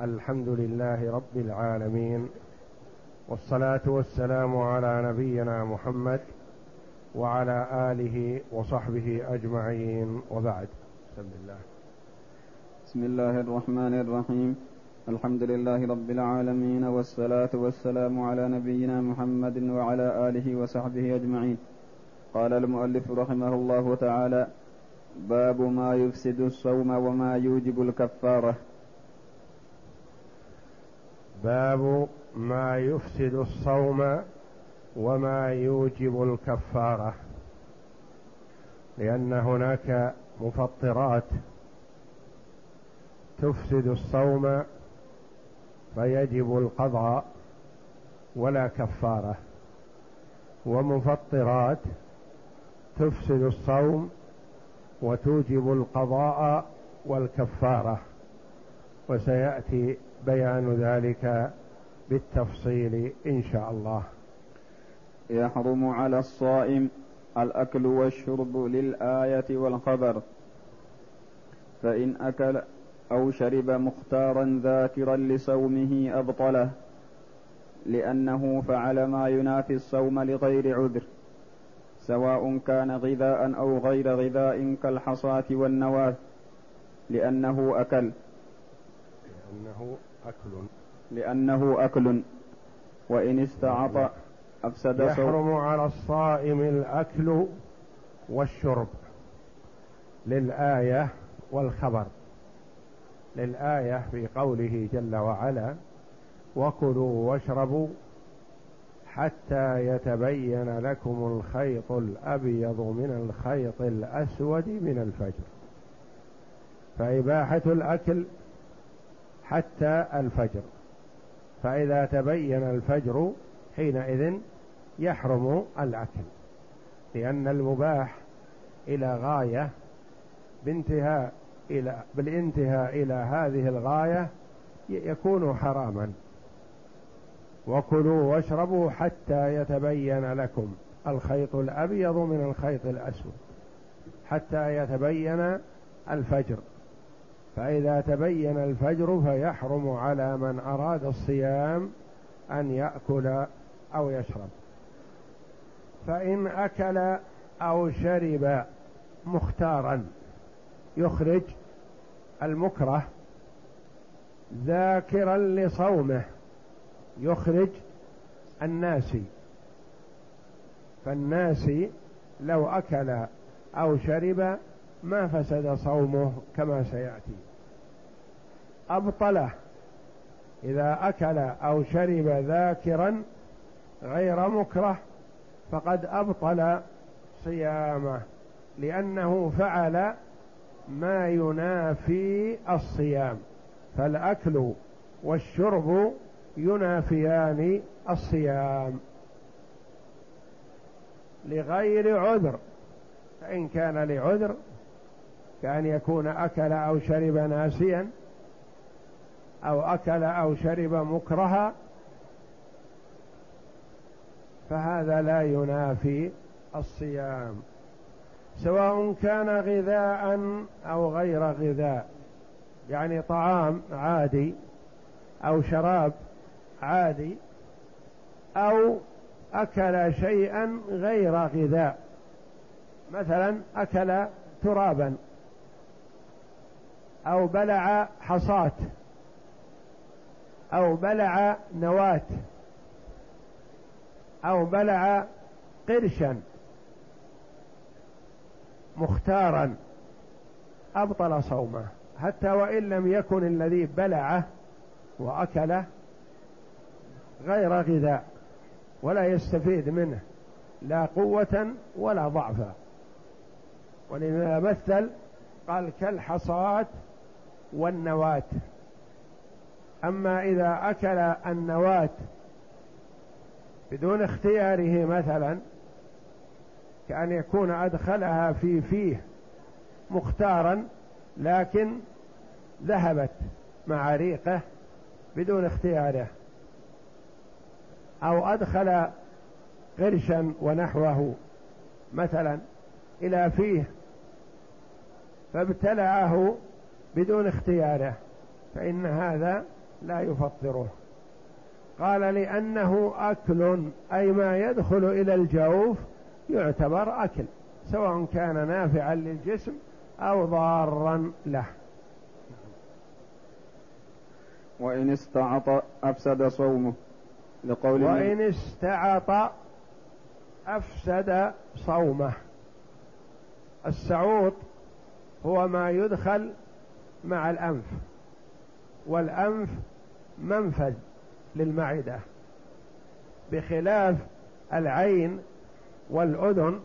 الحمد لله رب العالمين والصلاة والسلام على نبينا محمد وعلى آله وصحبه أجمعين وبعد. بسم الله بسم الله الرحمن الرحيم. الحمد لله رب العالمين والصلاة والسلام على نبينا محمد وعلى آله وصحبه أجمعين. قال المؤلف رحمه الله تعالى باب ما يفسد الصوم وما يوجب الكفارة. باب ما يفسد الصوم وما يوجب الكفارة لأن هناك مفطرات تفسد الصوم فيجب القضاء ولا كفارة ومفطرات تفسد الصوم وتوجب القضاء والكفارة وسيأتي بيان ذلك بالتفصيل إن شاء الله. يحرم على الصائم الأكل والشرب للآية والخبر. فإن أكل أو شرب مختارا ذاكرا لصومه أبطله لأنه فعل ما ينافي الصوم لغير عذر سواء كان غذاء أو غير غذاء كالحصاة والنواة لأنه أكل. لأنه أكل. لأنه أكل. وإن استعط أفسد يحرم على الصائم الأكل والشرب. للآية والخبر. للآية في قوله جل وعلا وكلوا واشربوا حتى يتبين لكم الخيط الأبيض من الخيط الأسود من الفجر. فإباحة الأكل حتى الفجر. فإذا تبين الفجر حينئذ يحرم الأكل لأن المباح إلى غاية بانتهاء إلى بالانتهاء إلى هذه الغاية يكون حراما. وكلوا واشربوا حتى يتبين لكم الخيط الأبيض من الخيط الأسود حتى يتبين الفجر. فإذا تبين الفجر فيحرم على من أراد الصيام أن يأكل أو يشرب. فإن أكل أو شرب مختارا يخرج المكره ذاكرا لصومه يخرج الناسي فالناسي لو أكل أو شرب ما فسد صومه كما سيأتي. أبطله إذا أكل أو شرب ذاكرا غير مكره فقد أبطل صيامه لأنه فعل ما ينافي الصيام فالأكل والشرب ينافيان الصيام. لغير عذر فإن كان لعذر كأن يكون أكل أو شرب ناسيا أو أكل أو شرب مكرها فهذا لا ينافي الصيام. سواء كان غذاء أو غير غذاء يعني طعام عادي أو شراب عادي أو أكل شيئا غير غذاء. مثلا أكل ترابا أو بلع حصاة. أو بلع نواة أو بلع قرشا مختارا أبطل صومه. حتى وإن لم يكن الذي بلعه وأكله غير غذاء ولا يستفيد منه لا قوة ولا ضعفا ولذا مثل قال كالحصاة والنواة. أما إذا أكل النواة بدون اختياره مثلا كأن يكون أدخلها في فيه مختارا لكن ذهبت مع ريقه بدون اختياره أو أدخل قرشا ونحوه مثلا إلى فيه فابتلعه بدون اختياره فإن هذا لا يفطره. قال لأنه أكل أي ما يدخل إلى الجوف يعتبر أكل سواء كان نافعا للجسم أو ضارا له. وإن استعط أفسد صومه. لقول وإن استعط أفسد صومه. السعوط هو ما يدخل مع الأنف والأنف منفذ للمعدة بخلاف العين والأذن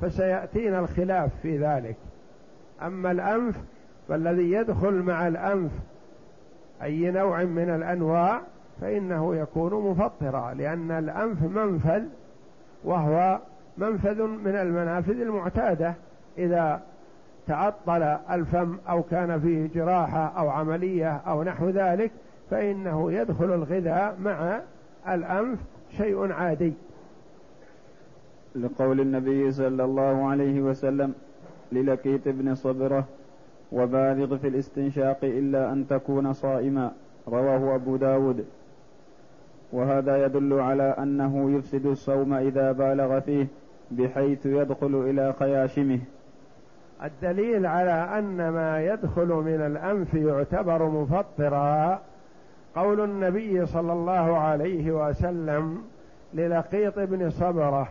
فسيأتينا الخلاف في ذلك. أما الأنف فالذي يدخل مع الأنف أي نوع من الأنواع فإنه يكون مفطرا لأن الأنف منفذ وهو منفذ من المنافذ المعتادة. إذا تعطل الفم أو كان فيه جراحة أو عملية أو نحو ذلك فإنه يدخل الغذاء مع الأنف شيء عادي. لقول النبي صلى الله عليه وسلم للكيت بن صبرة وبالغ في الاستنشاق إلا أن تكون صائما رواه أبو داود. وهذا يدل على أنه يفسد الصوم إذا بالغ فيه بحيث يدخل إلى خياشمه. الدليل على أن ما يدخل من الأنف يعتبر مفطرا قول النبي صلى الله عليه وسلم للقيط بن صبرة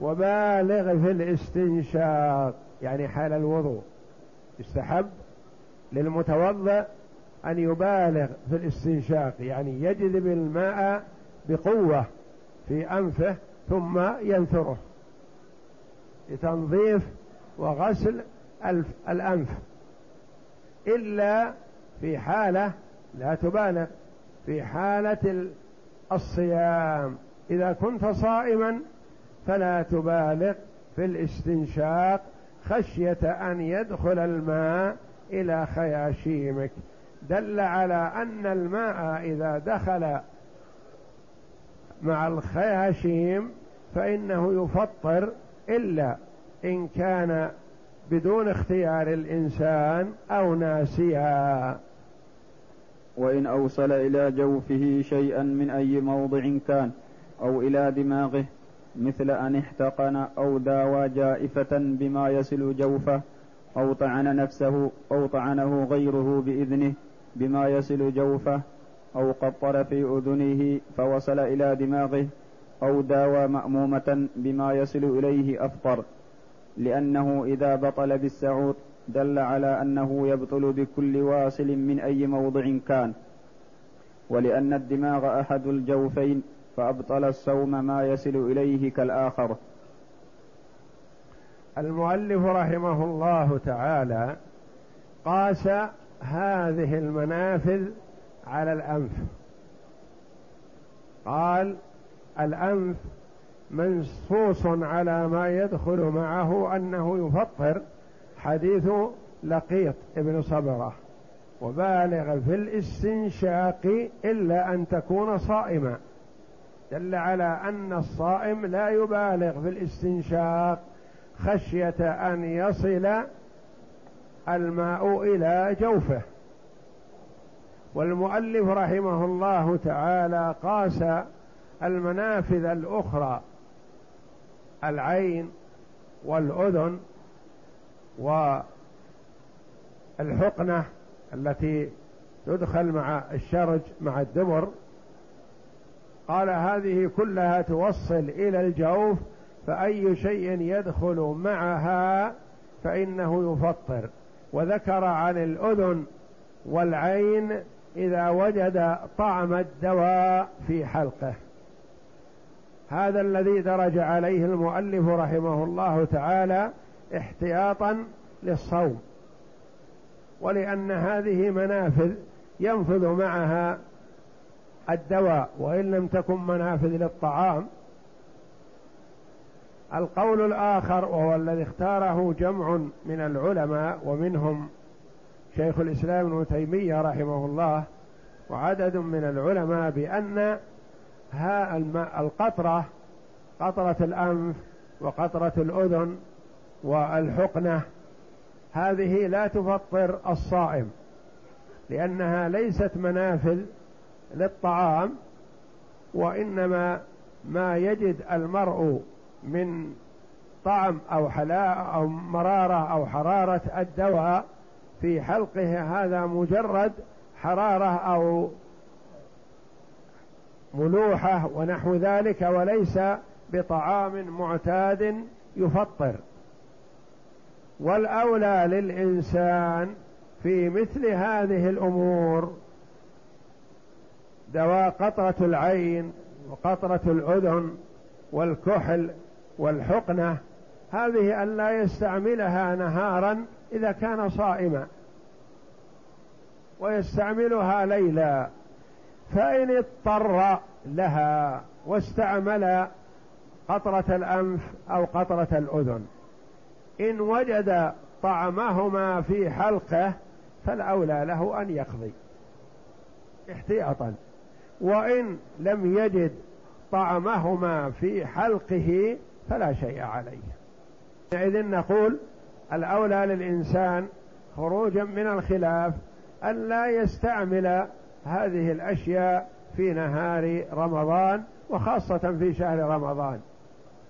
وبالغ في الاستنشاق. يعني حال الوضوء. يستحب للمتوضئ أن يبالغ في الاستنشاق يعني يجذب الماء بقوة في أنفه ثم ينثره. لتنظيف وغسل الأنف. إلا في حالة لا تبالغ في حالة الصيام. إذا كنت صائما فلا تبالغ في الاستنشاق خشية أن يدخل الماء إلى خياشيمك. دل على أن الماء إذا دخل مع الخياشيم فإنه يفطر إلا إن كان بدون اختيار الإنسان أو ناسيا. وإن أوصل إلى جوفه شيئا من أي موضع كان أو إلى دماغه مثل أن احتقن أو داوى جائفة بما يصل جوفه أو طعن نفسه أو طعنه غيره بإذنه بما يصل جوفه أو قطر في أذنه فوصل إلى دماغه أو داوى مأمومة بما يصل إليه أفطر لأنه إذا بطل بالسعود دل على أنه يبطل بكل واصل من أي موضع كان ولأن الدماغ أحد الجوفين فأبطل الصوم ما يصل إليه كالآخر. المؤلف رحمه الله تعالى قاس هذه المنافذ على الأنف. قال الأنف منصوص على ما يدخل معه أنه يفطر حديث لقيط ابن صبرة وبالغ في الاستنشاق إلا أن تكون صائما. دل على أن الصائم لا يبالغ في الاستنشاق خشية أن يصل الماء إلى جوفه. والمؤلف رحمه الله تعالى قاس المنافذ الأخرى العين والأذن والحقنة التي تدخل مع الشرج مع الدبر قال هذه كلها توصل إلى الجوف فأي شيء يدخل معها فإنه يفطر. وذكر عن الأذن والعين إذا وجد طعم الدواء في حلقه. هذا الذي درج عليه المؤلف رحمه الله تعالى احتياطا للصوم ولأن هذه منافذ ينفذ معها الدواء وإن لم تكن منافذ للطعام. القول الآخر وهو الذي اختاره جمع من العلماء ومنهم شيخ الإسلام ابن تيمية رحمه الله وعدد من العلماء بأن ها الماء القطرة قطرة الأنف وقطرة الأذن والحقنة هذه لا تفطر الصائم لأنها ليست منافذ للطعام وإنما ما يجد المرء من طعم أو حلاء أو مرارة أو حرارة الدواء في حلقه هذا مجرد حرارة أو ملوحة ونحو ذلك وليس بطعام معتاد يفطر. والأولى للإنسان في مثل هذه الأمور دواء قطرة العين وقطرة الأذن والكحل والحقنة هذه أن لا يستعملها نهارا إذا كان صائما ويستعملها ليلا فإن اضطر لها واستعمل قطرة الأنف أو قطرة الأذن. إن وجد طعمهما في حلقة فالأولى له أن يقضي احتياطا. وإن لم يجد طعمهما في حلقه فلا شيء عليه. إذن نقول الأولى للإنسان خروجا من الخلاف أن لا يستعمل هذه الأشياء في نهار رمضان وخاصة في شهر رمضان.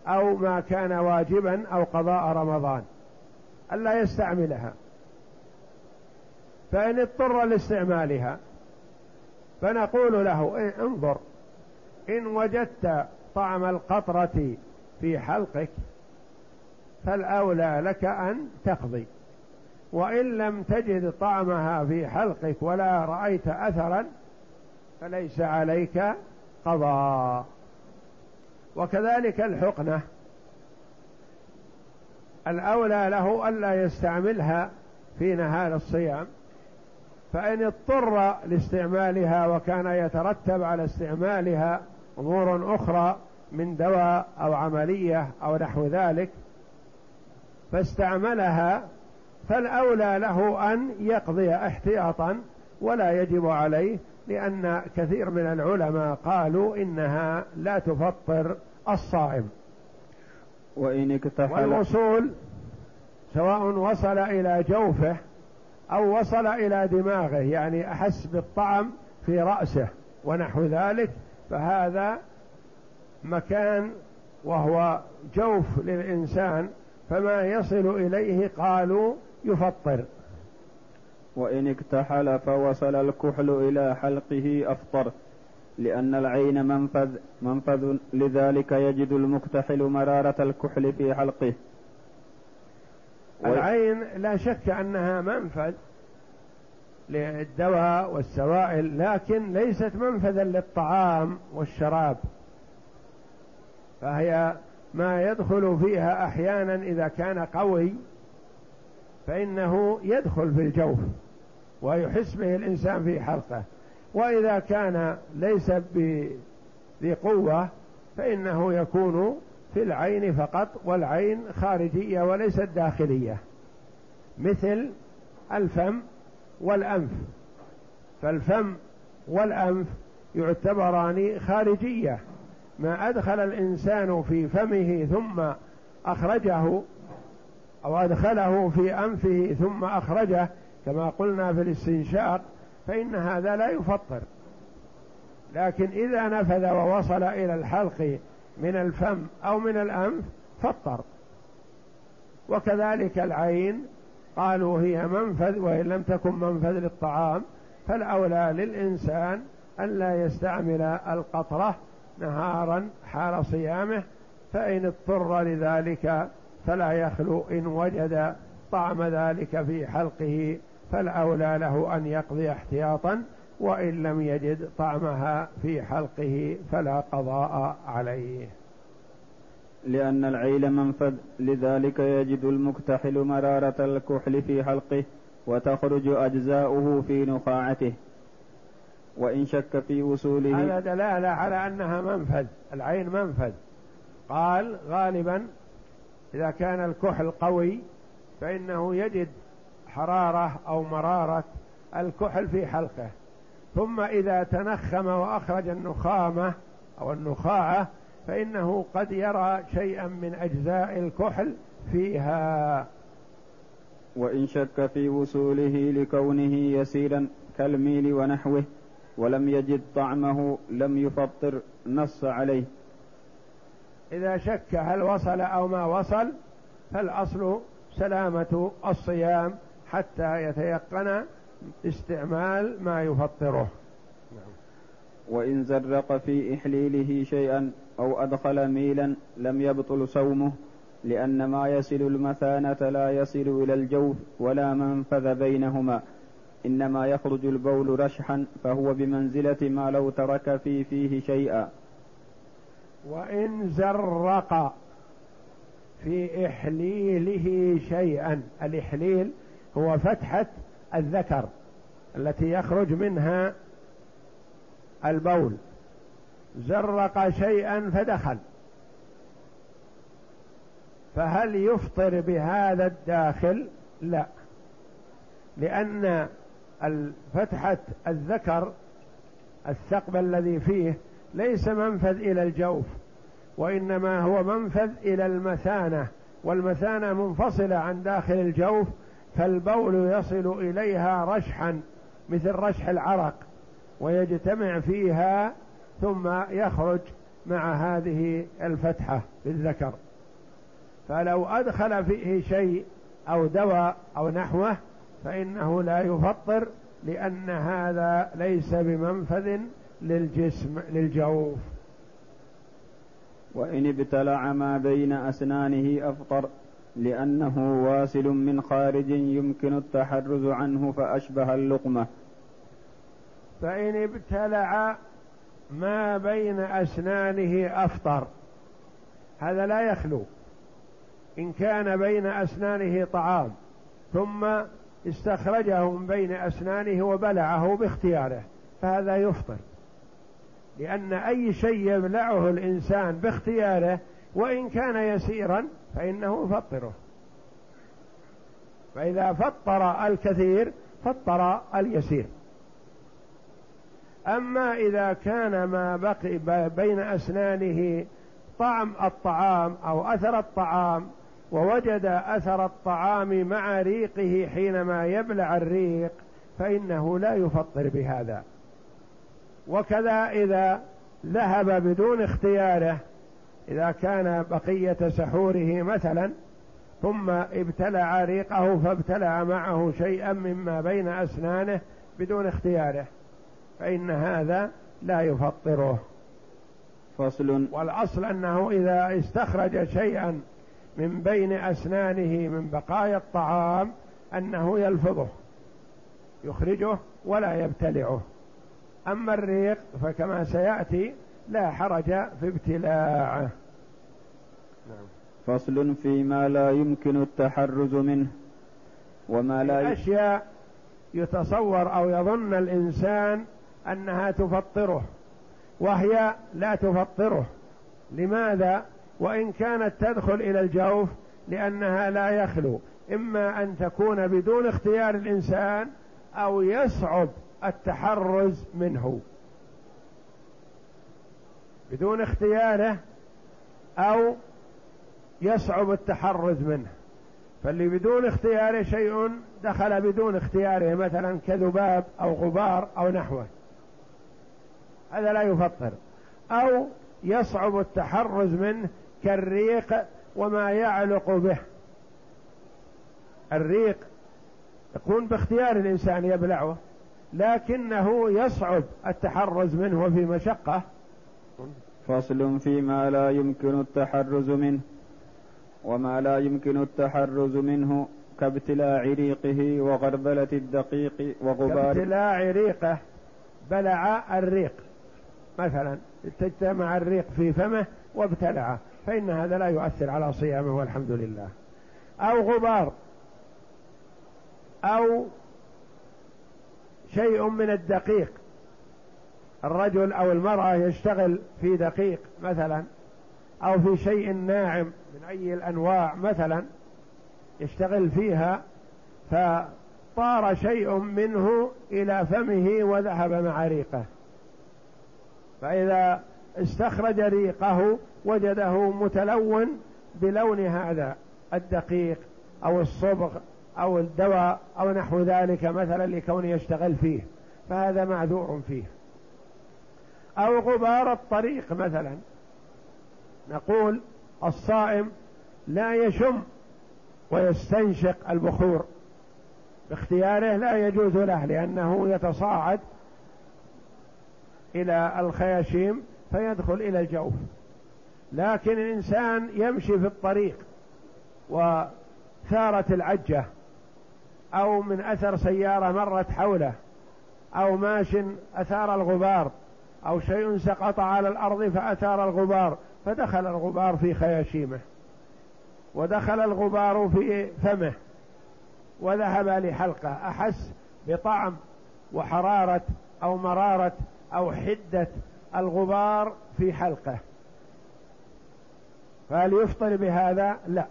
أو ما كان واجبا أو قضاء رمضان. ألا يستعملها. فإن اضطر لاستعمالها فنقول له إيه انظر إن وجدت طعم القطرة في حلقك فالأولى لك أن تقضي. وإن لم تجد طعمها في حلقك ولا رأيت أثرا فليس عليك قضاء. وكذلك الحقنة. الأولى له ألا يستعملها في نهار الصيام فإن اضطر لاستعمالها وكان يترتب على استعمالها أمور أخرى من دواء أو عملية أو نحو ذلك فاستعملها فالأولى له أن يقضي احتياطا ولا يجب عليه لأن كثير من العلماء قالوا إنها لا تفطر الصائم. وإن اكتحل والوصول سواء وصل إلى جوفه أو وصل إلى دماغه يعني أحس بالطعم في رأسه ونحو ذلك فهذا مكان وهو جوف للإنسان فما يصل إليه قالوا يفطر. وإن اكتحل فوصل الكحل إلى حلقه أفطر لأن العين منفذ منفذ لذلك يجد المكتحل مرارة الكحل في حلقه. العين لا شك أنها منفذ للدواء والسوائل لكن ليست منفذا للطعام والشراب. فهي ما يدخل فيها أحيانا إذا كان قوي فإنه يدخل في الجوف ويحس به الإنسان في حلقة. وإذا كان ليس بذي قوة فإنه يكون في العين فقط والعين خارجية وليست داخلية مثل الفم والأنف. فالفم والأنف يعتبران خارجية. ما أدخل الإنسان في فمه ثم أخرجه أو أدخله في أنفه ثم أخرجه كما قلنا في الاستنشاق فإن هذا لا يفطر. لكن إذا نفذ ووصل إلى الحلق من الفم أو من الأنف فطر. وكذلك العين قالوا هي منفذ وإن لم تكن منفذ للطعام فالأولى للإنسان أن لا يستعمل القطرة نهارا حال صيامه فإن اضطر لذلك فلا يخلو إن وجد طعم ذلك في حلقه فالأولى له أن يقضي احتياطا وإن لم يجد طعمها في حلقه فلا قضاء عليه. لأن العيل منفذ لذلك يجد المكتحل مرارة الكحل في حلقه وتخرج أجزاؤه في نخاعته. وإن شك في وصوله هذا دلالة على أنها منفذ العين منفذ. قال غالبا إذا كان الكحل قوي فإنه يجد حرارة أو مرارة الكحل في حلقه. ثم إذا تنخم وأخرج النخامة أو النخاعة فإنه قد يرى شيئا من أجزاء الكحل فيها. وإن شك في وصوله لكونه يسيرا كالميل ونحوه ولم يجد طعمه لم يفطر نص عليه. إذا شك هل وصل أو ما وصل فالأصل سلامة الصيام حتى يتيقن استعمال ما يفطره. وإن زرق في إحليله شيئا أو أدخل ميلا لم يبطل صومه لأن ما يصل المثانة لا يصل إلى الجوف ولا منفذ بينهما إنما يخرج البول رشحا فهو بمنزلة ما لو ترك في فيه شيئا وإن زرق في إحليله شيئا. الإحليل هو فتحة الذكر التي يخرج منها البول. زرق شيئا فدخل. فهل يفطر بهذا الداخل؟ لا. لأن فتحة الذكر الثقب الذي فيه ليس منفذ إلى الجوف وإنما هو منفذ إلى المثانة والمثانة منفصلة عن داخل الجوف فالبول يصل إليها رشحا مثل رشح العرق ويجتمع فيها ثم يخرج مع هذه الفتحة بالذكر. فلو أدخل فيه شيء أو دواء أو نحوه فإنه لا يفطر لأن هذا ليس بمنفذ للجسم للجوف. وإن ابتلع ما بين أسنانه أفطر لأنه واصل من خارج يمكن التحرز عنه فأشبه اللقمة. فإن ابتلع ما بين أسنانه أفطر. هذا لا يخلو. إن كان بين أسنانه طعام ثم استخرجه من بين أسنانه وبلعه باختياره فهذا يفطر. لأن أي شيء يبلعه الإنسان باختياره وإن كان يسيرا فإنه يفطره. فإذا فطر الكثير فطر اليسير. أما إذا كان ما بقي بين أسنانه طعم الطعام أو أثر الطعام ووجد أثر الطعام مع ريقه حينما يبلع الريق فإنه لا يفطر بهذا. وكذا إذا ذهب بدون اختياره إذا كان بقية سحوره مثلا ثم ابتلع ريقه فابتلع معه شيئا مما بين أسنانه بدون اختياره فإن هذا لا يفطره. فصل. والأصل أنه إذا استخرج شيئا من بين أسنانه من بقايا الطعام أنه يلفظه يخرجه ولا يبتلعه. أما الريق فكما سيأتي لا حرج في ابتلاعه. نعم. فصل فيما لا يمكن التحرز منه وما لا أشياء يتصور أو يظن الإنسان أنها تفطره وهي لا تفطره. لماذا؟ وإن كانت تدخل إلى الجوف لأنها لا يخلو. إما أن تكون بدون اختيار الإنسان أو يصعب التحرز منه. بدون اختياره أو يصعب التحرز منه. فاللي بدون اختياره شيء دخل بدون اختياره مثلا كذباب أو غبار أو نحوه. هذا لا يفطر. أو يصعب التحرز منه كالريق وما يعلق به. الريق يكون باختيار الإنسان يبلعه. لكنه يصعب التحرز منه وفي مشقة. فصل فيما لا يمكن التحرز منه وما لا يمكن التحرز منه كابتلاع ريقه وغربلة الدقيق وغبار كابتلاع ريقه بلع الريق. مثلا تجتمع الريق في فمه وابتلعه فإن هذا لا يؤثر على صيامه والحمد لله. أو غبار أو شيء من الدقيق. الرجل أو المرأة يشتغل في دقيق مثلا أو في شيء ناعم من أي الأنواع مثلا يشتغل فيها فطار شيء منه إلى فمه وذهب مع ريقه. فإذا استخرج ريقه وجده متلون بلون هذا الدقيق أو الصبغ أو الدواء أو نحو ذلك مثلا لكونه يشتغل فيه فهذا معذور فيه. أو غبار الطريق مثلا. نقول الصائم لا يشم ويستنشق البخور. باختياره لا يجوز له لأنه يتصاعد إلى الخياشيم فيدخل إلى الجوف. لكن الإنسان يمشي في الطريق وثارت العجة أو من أثر سيارة مرت حوله أو ماش أثار الغبار أو شيء سقط على الأرض فأثار الغبار فدخل الغبار في خياشيمه ودخل الغبار في فمه وذهب لحلقة أحس بطعم وحرارة أو مرارة أو حدة الغبار في حلقة. فهل يفطر بهذا؟ لا.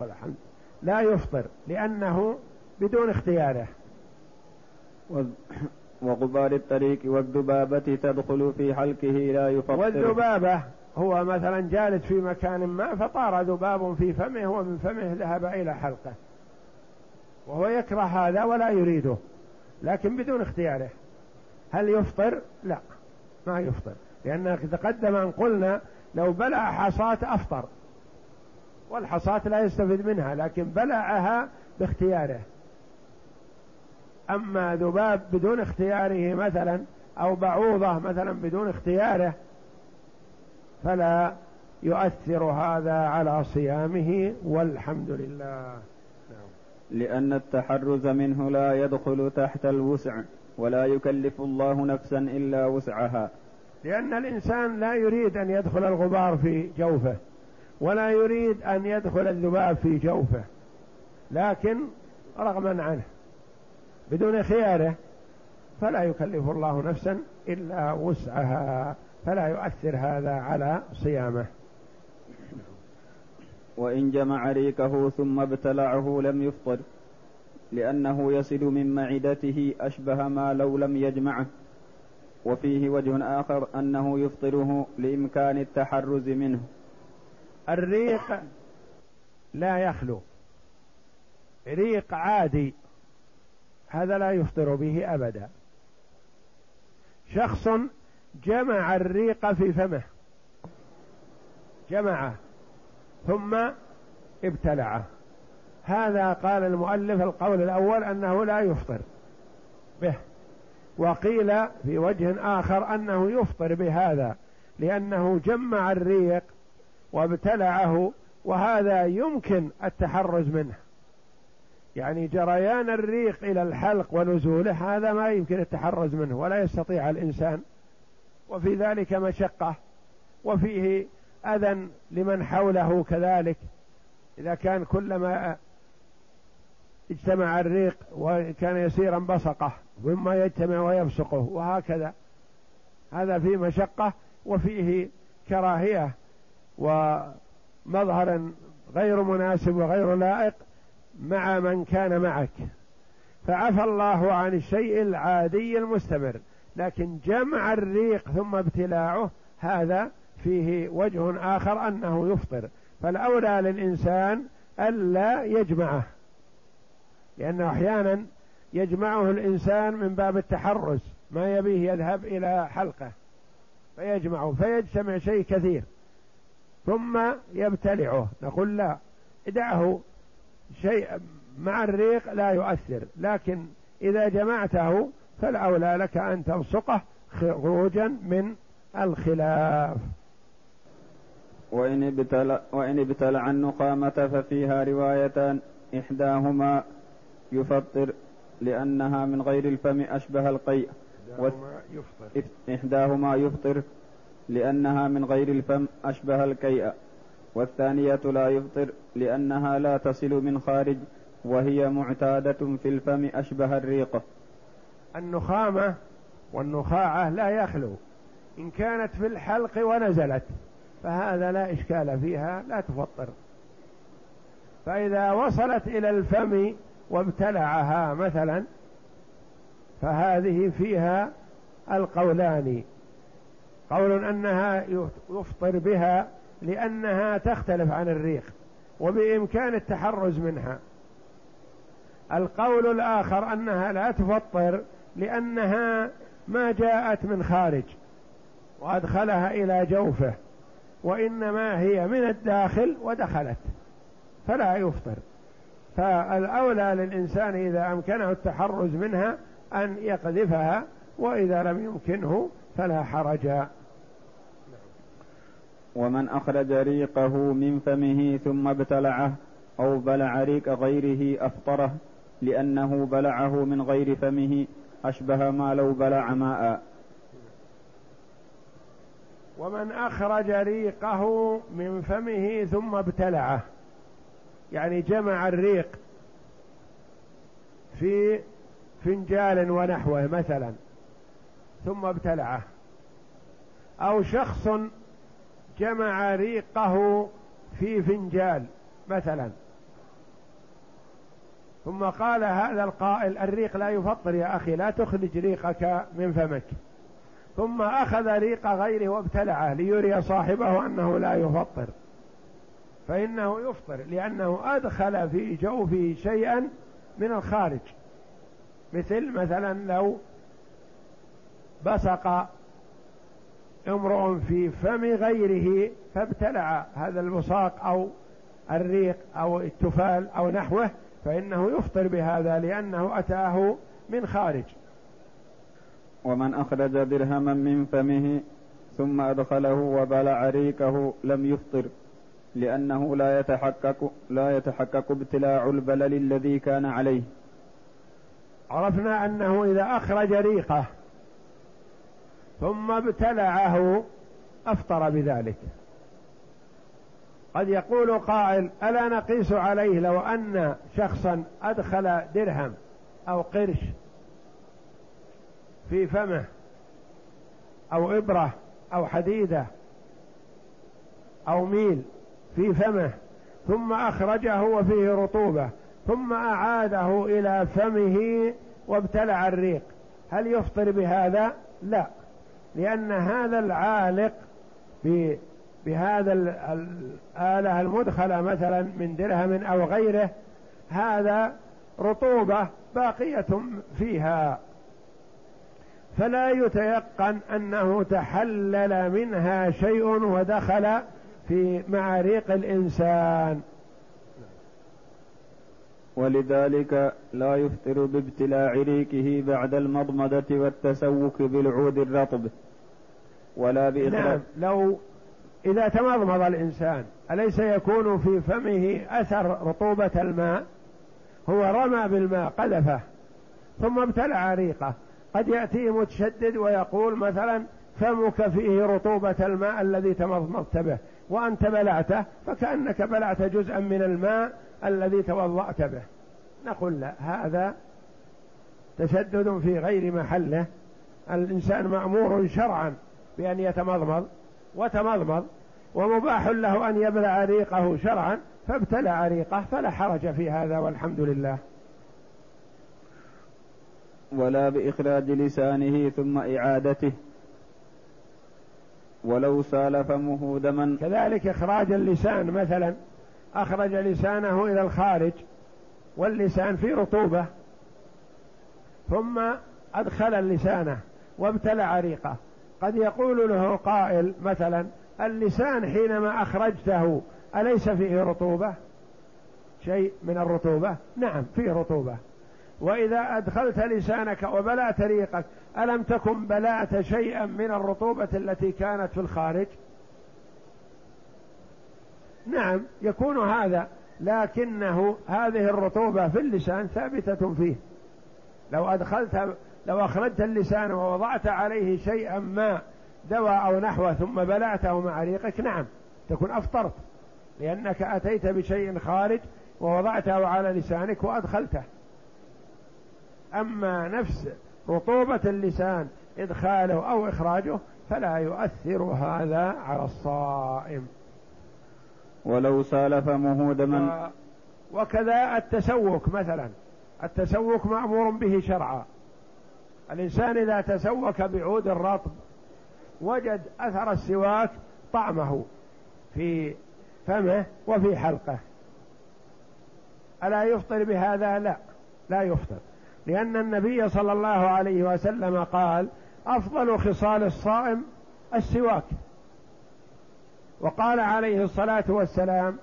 والحمد. لا يفطر لأنه بدون اختياره. وغبار الطريق والذبابة تدخل في حلقه لا يفطر. والذبابة هو مثلا جالس في مكان ما فطار ذباب في فمه ومن فمه ذهب إلى حلقه. وهو يكره هذا ولا يريده لكن بدون اختياره. هل يفطر؟ لا ما يفطر. لأن تقدم أن قلنا لو بلع حصاة أفطر والحصاة لا يستفيد منها لكن بلعها باختياره. أما ذباب بدون اختياره مثلا أو بعوضة مثلا بدون اختياره فلا يؤثر هذا على صيامه والحمد لله. نعم. لأن التحرز منه لا يدخل تحت الوسع ولا يكلف الله نفسا إلا وسعها. لأن الإنسان لا يريد أن يدخل الغبار في جوفه ولا يريد أن يدخل الذباب في جوفه لكن رغما عنه. بدون خياره فلا يكلف الله نفسا إلا وسعها فلا يؤثر هذا على صيامه. وإن جمع ريكه ثم ابتلعه لم يفطر لأنه يصل من معدته أشبه ما لو لم يجمعه. وفيه وجه آخر أنه يفطره لإمكان التحرز منه. الريق لا يخلو. ريق عادي. هذا لا يفطر به أبدا. شخص جمع الريق في فمه. جمعه. ثم ابتلعه. هذا قال المؤلف القول الأول أنه لا يفطر به. وقيل في وجه آخر أنه يفطر بهذا لأنه جمع الريق وابتلعه وهذا يمكن التحرز منه. يعني جريان الريق إلى الحلق ونزوله هذا ما يمكن التحرز منه ولا يستطيع الإنسان. وفي ذلك مشقة وفيه أذى لمن حوله كذلك. إذا كان كلما اجتمع الريق وكان يسيرا بصقه ثم يجتمع ويبصقه وهكذا. هذا فيه مشقة وفيه كراهية ومظهر غير مناسب وغير لائق مع من كان معك. فعفى الله عن الشيء العادي المستمر لكن جمع الريق ثم ابتلاعه هذا فيه وجه آخر أنه يفطر. فالأولى للإنسان ألا يجمعه لأنه أحيانا يجمعه الإنسان من باب التحرز ما يبيه يذهب إلى حلقة فيجمعه فيجتمع شيء كثير ثم يبتلعه. نقول لا دعه شيء مع الريق لا يؤثر لكن إذا جمعته فالأولى لك أن تلصقه خروجا من الخلاف. وإن ابتلع, وإن ابتلع النقامة ففيها روايتان إحداهما يفطر لأنها من غير الفم أشبه القيء يفطر. إحداهما يفطر لأنها من غير الفم أشبه الكيء والثانية لا يفطر لأنها لا تصل من خارج وهي معتادة في الفم أشبه الريقة النخامة والنخاعة لا يخلو. إن كانت في الحلق ونزلت فهذا لا إشكال فيها لا تفطر. فإذا وصلت إلى الفم وابتلعها مثلا فهذه فيها القولان. قول أنها يفطر بها لأنها تختلف عن الريق وبإمكان التحرز منها. القول الآخر أنها لا تفطر لأنها ما جاءت من خارج وأدخلها إلى جوفه وإنما هي من الداخل ودخلت فلا يفطر. فالأولى للإنسان إذا أمكنه التحرز منها أن يقذفها وإذا لم يمكنه فلا حرج. ومن أخرج ريقه من فمه ثم ابتلعه أو بلع ريق غيره أفطره لأنه بلعه من غير فمه أشبه ما لو بلع ماء. ومن أخرج ريقه من فمه ثم ابتلعه يعني جمع الريق في فنجال ونحوه مثلا ثم ابتلعه. أو شخص جمع ريقه في فنجال مثلا. ثم قال هذا القائل الريق لا يفطر يا أخي لا تخرج ريقك من فمك. ثم أخذ ريق غيره وابتلعه ليري صاحبه أنه لا يفطر. فإنه يفطر لأنه أدخل في جوفه شيئا من الخارج. مثل مثلا لو بصق امرؤ في فم غيره فابتلع هذا البصاق أو الريق أو التفال أو نحوه فإنه يفطر بهذا لأنه أتاه من خارج. ومن أخرج درهما من فمه ثم أدخله وبلع ريقه لم يفطر لأنه لا يتحقق لا يتحقق ابتلاع البلل الذي كان عليه. عرفنا أنه إذا أخرج ريقه ثم ابتلعه أفطر بذلك. قد يقول قائل ألا نقيس عليه لو أن شخصا أدخل درهم أو قرش في فمه أو إبرة أو حديدة أو ميل في فمه ثم أخرجه وفيه رطوبة ثم أعاده إلى فمه وابتلع الريق. هل يفطر بهذا؟ لا. لأن هذا العالق بهذا الآلة المدخلة مثلا من درهم أو غيره هذا رطوبة باقية فيها. فلا يتيقن أنه تحلل منها شيء ودخل في معاريق الإنسان. ولذلك لا يفطر بابتلاع ريقه بعد المضمضة والتسوك بالعود الرطب. ولا بإخراج نعم لو إذا تمضمض الإنسان أليس يكون في فمه أثر رطوبة الماء؟ هو رمى بالماء قذفه ثم ابتلع ريقه قد يأتي متشدد ويقول مثلا فمك فيه رطوبة الماء الذي تمضمضت به وأنت بلعته فكأنك بلعت جزءا من الماء الذي توضأت به. نقول لا هذا تشدد في غير محله. الإنسان مأمور شرعا. بأن يتمضمض وتمضمض ومباح له أن يبلع ريقه شرعا فابتلع ريقه فلا حرج في هذا والحمد لله. ولا بإخراج لسانه ثم إعادته ولو سال فمه دما. كذلك إخراج اللسان مثلا أخرج لسانه إلى الخارج واللسان فيه رطوبة ثم أدخل اللسانه وابتلع ريقه قد يقول له قائل مثلا اللسان حينما أخرجته أليس فيه رطوبة؟ شيء من الرطوبة؟ نعم فيه رطوبة. وإذا أدخلت لسانك وبلعت ريقك ألم تكن بلعت شيئا من الرطوبة التي كانت في الخارج؟ نعم يكون هذا لكنه هذه الرطوبة في اللسان ثابتة فيه. لو أدخلت لو أخرجت اللسان ووضعت عليه شيئا ما دواء أو نحوه ثم بلعته مع ريقك نعم تكون أفطرت لأنك أتيت بشيء خارج ووضعته على لسانك وأدخلته. أما نفس رطوبة اللسان إدخاله أو إخراجه فلا يؤثر هذا على الصائم. ولو سال فمه دما وكذا التسوك مثلا. التسوك مأمور به شرعا. الإنسان إذا تسوك بعود الرطب وجد أثر السواك طعمه في فمه وفي حلقه. ألا يفطر بهذا؟ لا لا يفطر. لأن النبي صلى الله عليه وسلم قال أفضل خصال الصائم السواك. وقال عليه الصلاة والسلام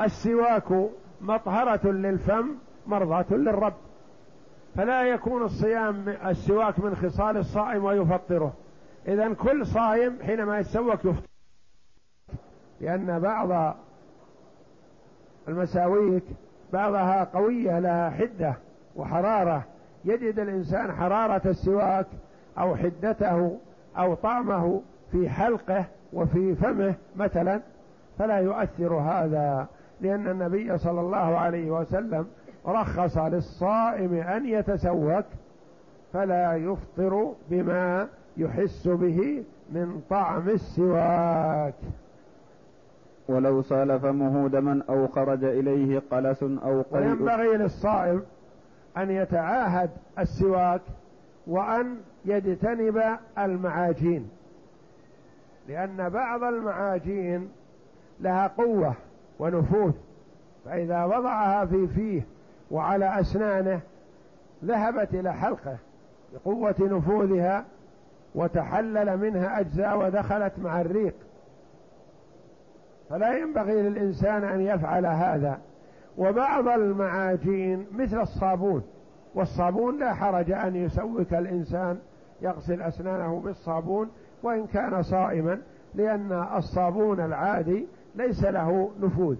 السواك مطهرة للفم مرضاة للرب. فلا يكون الصيام السواك من خصال الصائم ويفطره. إذا كل صائم حينما يتسوك يفطر. لأن بعض المساويك بعضها قوية لها حدة وحرارة. يجد الإنسان حرارة السواك أو حدته أو طعمه في حلقه وفي فمه مثلا فلا يؤثر هذا لأن النبي صلى الله عليه وسلم رخص للصائم أن يتسوك فلا يفطر بما يحس به من طعم السواك. ولو سال فمه دما أو خرج إليه قلس أو قيء وينبغي للصائم أن يتعاهد السواك وأن يجتنب المعاجين لأن بعض المعاجين لها قوة ونفوذ فإذا وضعها في فيه وعلى أسنانه ذهبت إلى حلقه بقوة نفوذها وتحلل منها أجزاء ودخلت مع الريق. فلا ينبغي للإنسان أن يفعل هذا. وبعض المعاجين مثل الصابون والصابون لا حرج أن يسوك الإنسان يغسل أسنانه بالصابون وإن كان صائما لأن الصابون العادي ليس له نفوذ.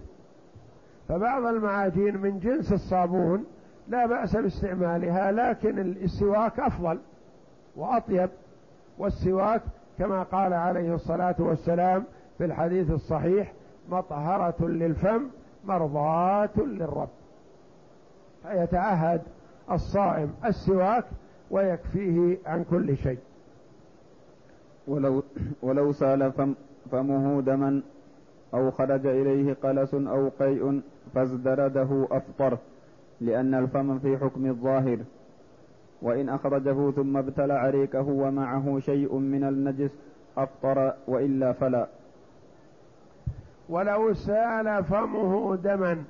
فبعض المعاجين من جنس الصابون لا بأس باستعمالها لكن السواك أفضل وأطيب والسواك كما قال عليه الصلاة والسلام في الحديث الصحيح مطهرة للفم مرضاة للرب. فيتعهد الصائم السواك ويكفيه عن كل شيء. ولو ولو سال فم فمه دما أو خرج إليه قلس أو قيء فازدرده أفطر لأن الفم في حكم الظاهر. وإن أخرجه ثم ابتلع ريكه ومعه شيء من النجس أفطر وإلا فلا. ولو سال فمه دما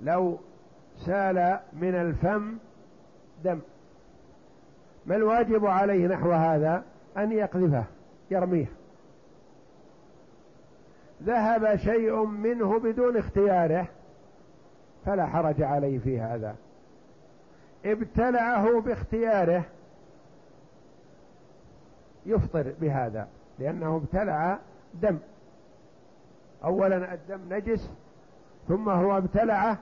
لو سال من الفم دم. ما الواجب عليه نحو هذا؟ أن يقذفه يرميه. ذهب شيء منه بدون اختياره فلا حرج عليه في هذا. ابتلعه باختياره يفطر بهذا لأنه ابتلع دم. أولا الدم نجس ثم هو ابتلعه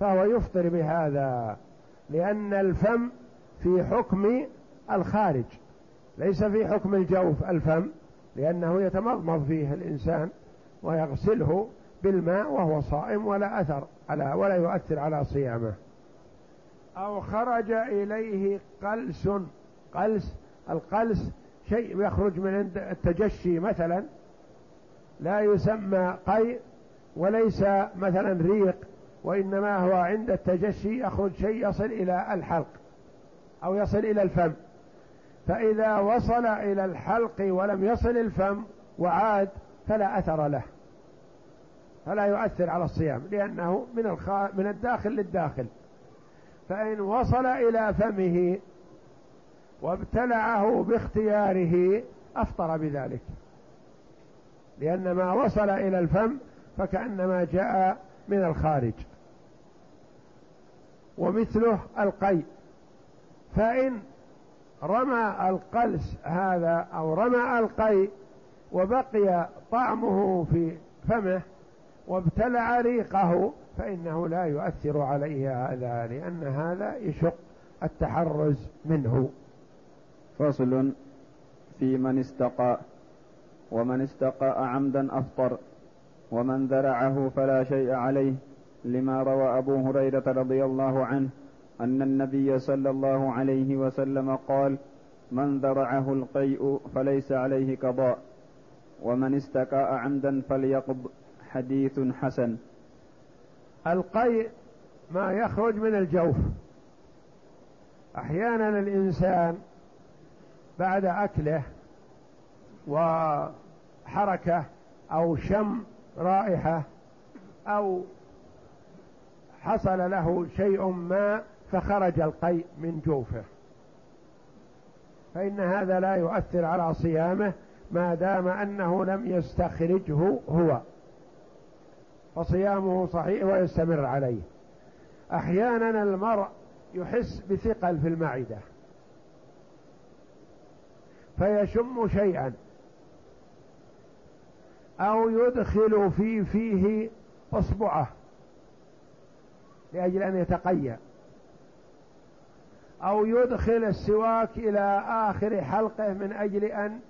فهو يفطر بهذا لأن الفم في حكم الخارج ليس في حكم الجوف الفم لأنه يتمضمض فيه الإنسان. ويغسله بالماء وهو صائم ولا أثر على ولا يؤثر على صيامه. أو خرج إليه قلس قلس القلس شيء يخرج من التجشي مثلا لا يسمى قيء وليس مثلا ريق وإنما هو عند التجشي يخرج شيء يصل إلى الحلق أو يصل إلى الفم. فإذا وصل إلى الحلق ولم يصل الفم وعاد فلا أثر له فلا يؤثر على الصيام لأنه من الخا... من الداخل للداخل. فإن وصل إلى فمه وابتلعه باختياره أفطر بذلك. لأن ما وصل إلى الفم فكأنما جاء من الخارج. ومثله القي. فإن رمى القلس هذا أو رمى القي وبقي طعمه في فمه وابتلع ريقه فإنه لا يؤثر عليه هذا لأن هذا يشق التحرز منه. فصل في من استقى ومن استقاء عمدا أفطر ومن ذرعه فلا شيء عليه لما روى أبو هريرة رضي الله عنه أن النبي صلى الله عليه وسلم قال من ذرعه القيء فليس عليه قضاء. ومن استكاء عمدا فليقض حديث حسن. القيء ما يخرج من الجوف. أحيانا الإنسان بعد أكله وحركة أو شم رائحة أو حصل له شيء ما فخرج القيء من جوفه. فإن هذا لا يؤثر على صيامه ما دام أنه لم يستخرجه هو فصيامه صحيح ويستمر عليه. أحيانا المرء يحس بثقل في المعدة فيشم شيئا أو يدخل في فيه أصبعه لأجل أن يتقيأ أو يدخل السواك إلى آخر حلقه من أجل أن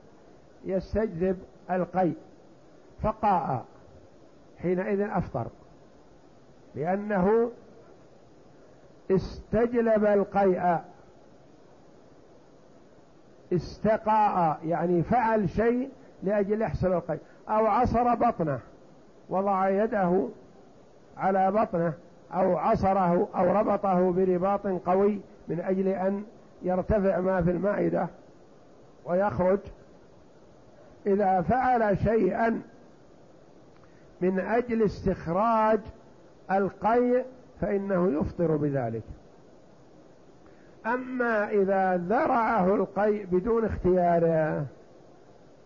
يستجذب القيء فقاء حينئذ أفطر لأنه استجلب القيء استقاء يعني فعل شيء لأجل يحصل القيء أو عصر بطنه وضع يده على بطنه أو عصره أو ربطه برباط قوي من أجل أن يرتفع ما في المعدة ويخرج إذا فعل شيئا من أجل استخراج القيء فإنه يفطر بذلك. أما إذا ذرعه القيء بدون اختياره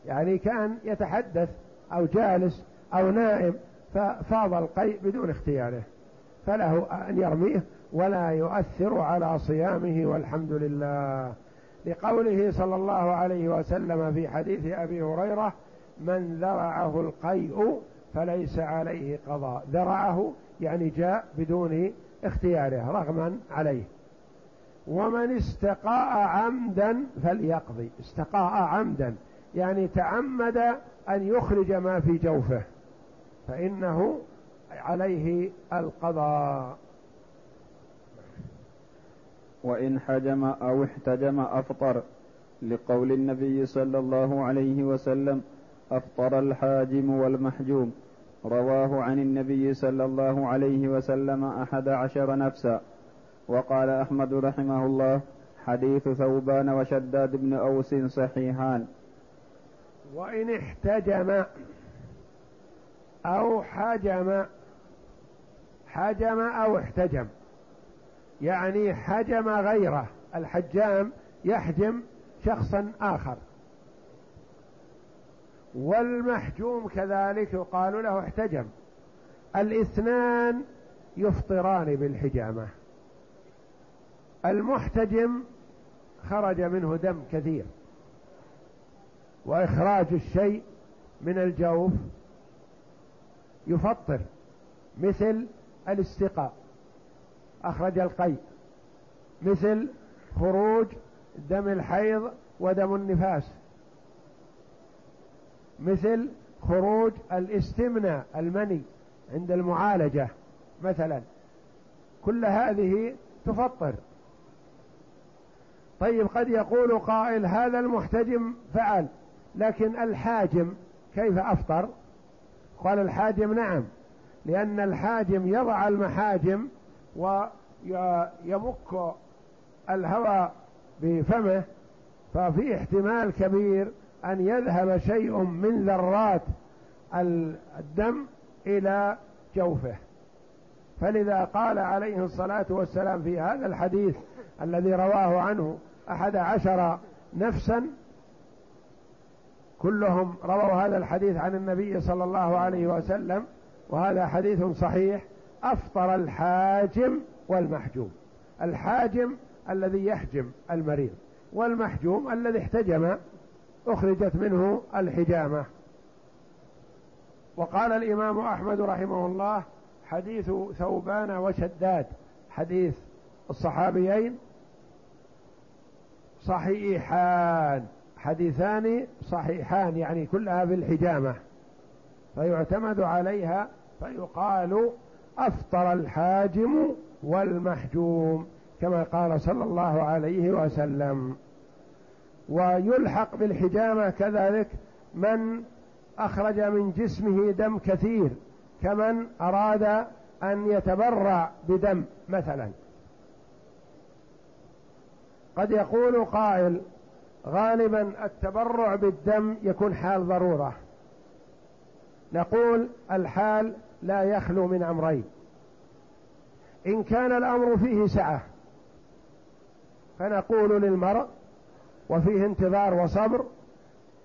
يعني كان يتحدث أو جالس أو نائم ففاض القيء بدون اختياره فله أن يرميه ولا يؤثر على صيامه والحمد لله. لقوله صلى الله عليه وسلم في حديث أبي هريرة من ذرعه القيء فليس عليه قضاء. ذرعه يعني جاء بدون اختياره رغما عليه. ومن استقاء عمدا فليقضي. استقاء عمدا يعني تعمد أن يخرج ما في جوفه فإنه عليه القضاء. وإن حجم أو احتجم أفطر لقول النبي صلى الله عليه وسلم أفطر الحاجم والمحجوم. رواه عن النبي صلى الله عليه وسلم أحد عشر نفسا. وقال أحمد رحمه الله حديث ثوبان وشداد بن أوس صحيحان. وإن احتجم أو حجم حجم أو احتجم. يعني حجم غيره. الحجام يحجم شخصا آخر. والمحجوم كذلك يقال له احتجم. الاثنان يفطران بالحجامة. المحتجم خرج منه دم كثير. وإخراج الشيء من الجوف يفطر مثل الاستقاء. أخرج القيء. مثل خروج دم الحيض ودم النفاس. مثل خروج الاستمناء المني عند المعالجة مثلا. كل هذه تفطر. طيب قد يقول قائل هذا المحتجم فعل لكن الحاجم كيف أفطر؟ قال الحاجم نعم لأن الحاجم يضع المحاجم ويمك الهواء بفمه ففي احتمال كبير أن يذهب شيء من ذرات الدم إلى جوفه. فلذا قال عليه الصلاة والسلام في هذا الحديث الذي رواه عنه أحد عشر نفسا كلهم رووا هذا الحديث عن النبي صلى الله عليه وسلم وهذا حديث صحيح. أفطر الحاجم والمحجوم. الحاجم الذي يحجم المريض والمحجوم الذي احتجم أخرجت منه الحجامة. وقال الإمام أحمد رحمه الله حديث ثوبان وشداد حديث الصحابيين صحيحان حديثان صحيحان يعني كلها في الحجامة فيعتمد عليها فيقال أفطر الحاجم والمحجوم كما قال صلى الله عليه وسلم. ويلحق بالحجامة كذلك من أخرج من جسمه دم كثير كمن أراد أن يتبرع بدم مثلا. قد يقول قائل غالبا التبرع بالدم يكون حال ضرورة. نقول الحال لا يخلو من أمرين. إن كان الأمر فيه سعة فنقول للمرء وفيه انتظار وصبر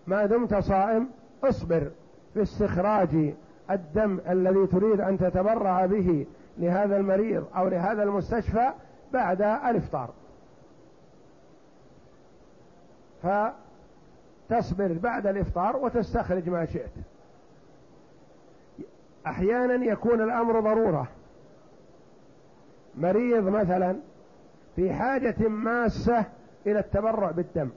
ما دمت صائم اصبر في استخراج الدم الذي تريد أن تتبرع به لهذا المريض أو لهذا المستشفى بعد الإفطار. فتصبر بعد الإفطار وتستخرج ما شئت. أحيانا يكون الأمر ضرورة. مريض مثلا في حاجة ماسة إلى التبرع بالدم.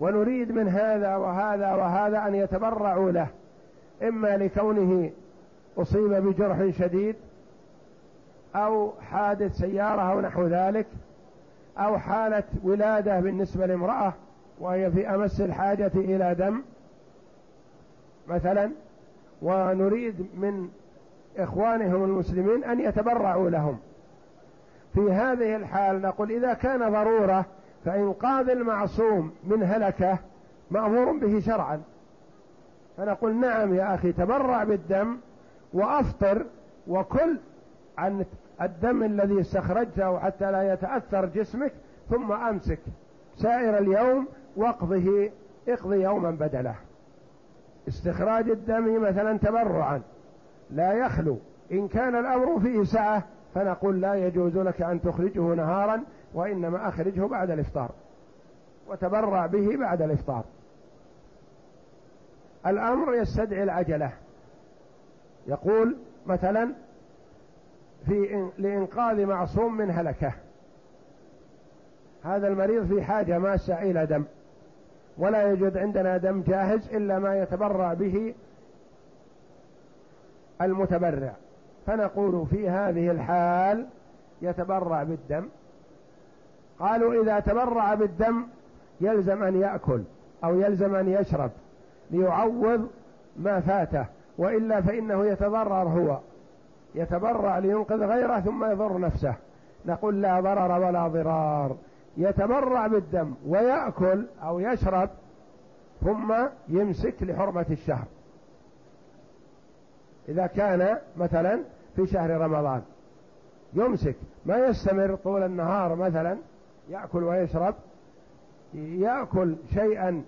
ونريد من هذا وهذا وهذا أن يتبرعوا له. إما لكونه أصيب بجرح شديد أو حادث سيارة أو نحو ذلك أو حالة ولادة بالنسبة لامرأة وهي في أمس الحاجة إلى دم. مثلا ونريد من إخوانهم المسلمين أن يتبرعوا لهم. في هذه الحال نقول إذا كان ضرورة فانقاذ المعصوم من هلكة مأمور به شرعا. فنقول نعم يا أخي تبرع بالدم وأفطر وكل عن الدم الذي استخرجته حتى لا يتأثر جسمك ثم أمسك سائر اليوم واقضه اقضي يوما بدله. استخراج الدم مثلا تبرعا. لا يخلو. إن كان الأمر فيه سعة فنقول لا يجوز لك أن تخرجه نهارا وإنما أخرجه بعد الإفطار. وتبرع به بعد الإفطار. الأمر يستدعي العجلة. يقول مثلا في لإنقاذ معصوم من هلكة. هذا المريض في حاجة ماسة إلى دم. ولا يوجد عندنا دم جاهز إلا ما يتبرع به المتبرع. فنقول في هذه الحال يتبرع بالدم. قالوا إذا تبرع بالدم يلزم أن يأكل أو يلزم أن يشرب ليعوض ما فاته وإلا فإنه يتضرر هو. يتبرع لينقذ غيره ثم يضر نفسه. نقول لا ضرر ولا ضرار. يتبرع بالدم ويأكل أو يشرب ثم يمسك لحرمة الشهر. إذا كان مثلا في شهر رمضان يمسك ما يستمر طول النهار مثلا يأكل ويشرب يأكل شيئا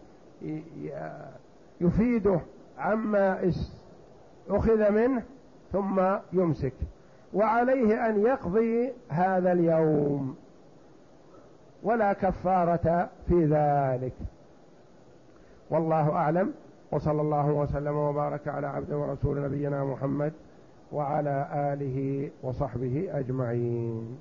يفيده عما أخذ منه ثم يمسك. وعليه أن يقضي هذا اليوم. ولا كفارة في ذلك. والله أعلم. وصلى الله وسلم وبارك على عبد ورسول نبينا محمد وعلى آله وصحبه أجمعين.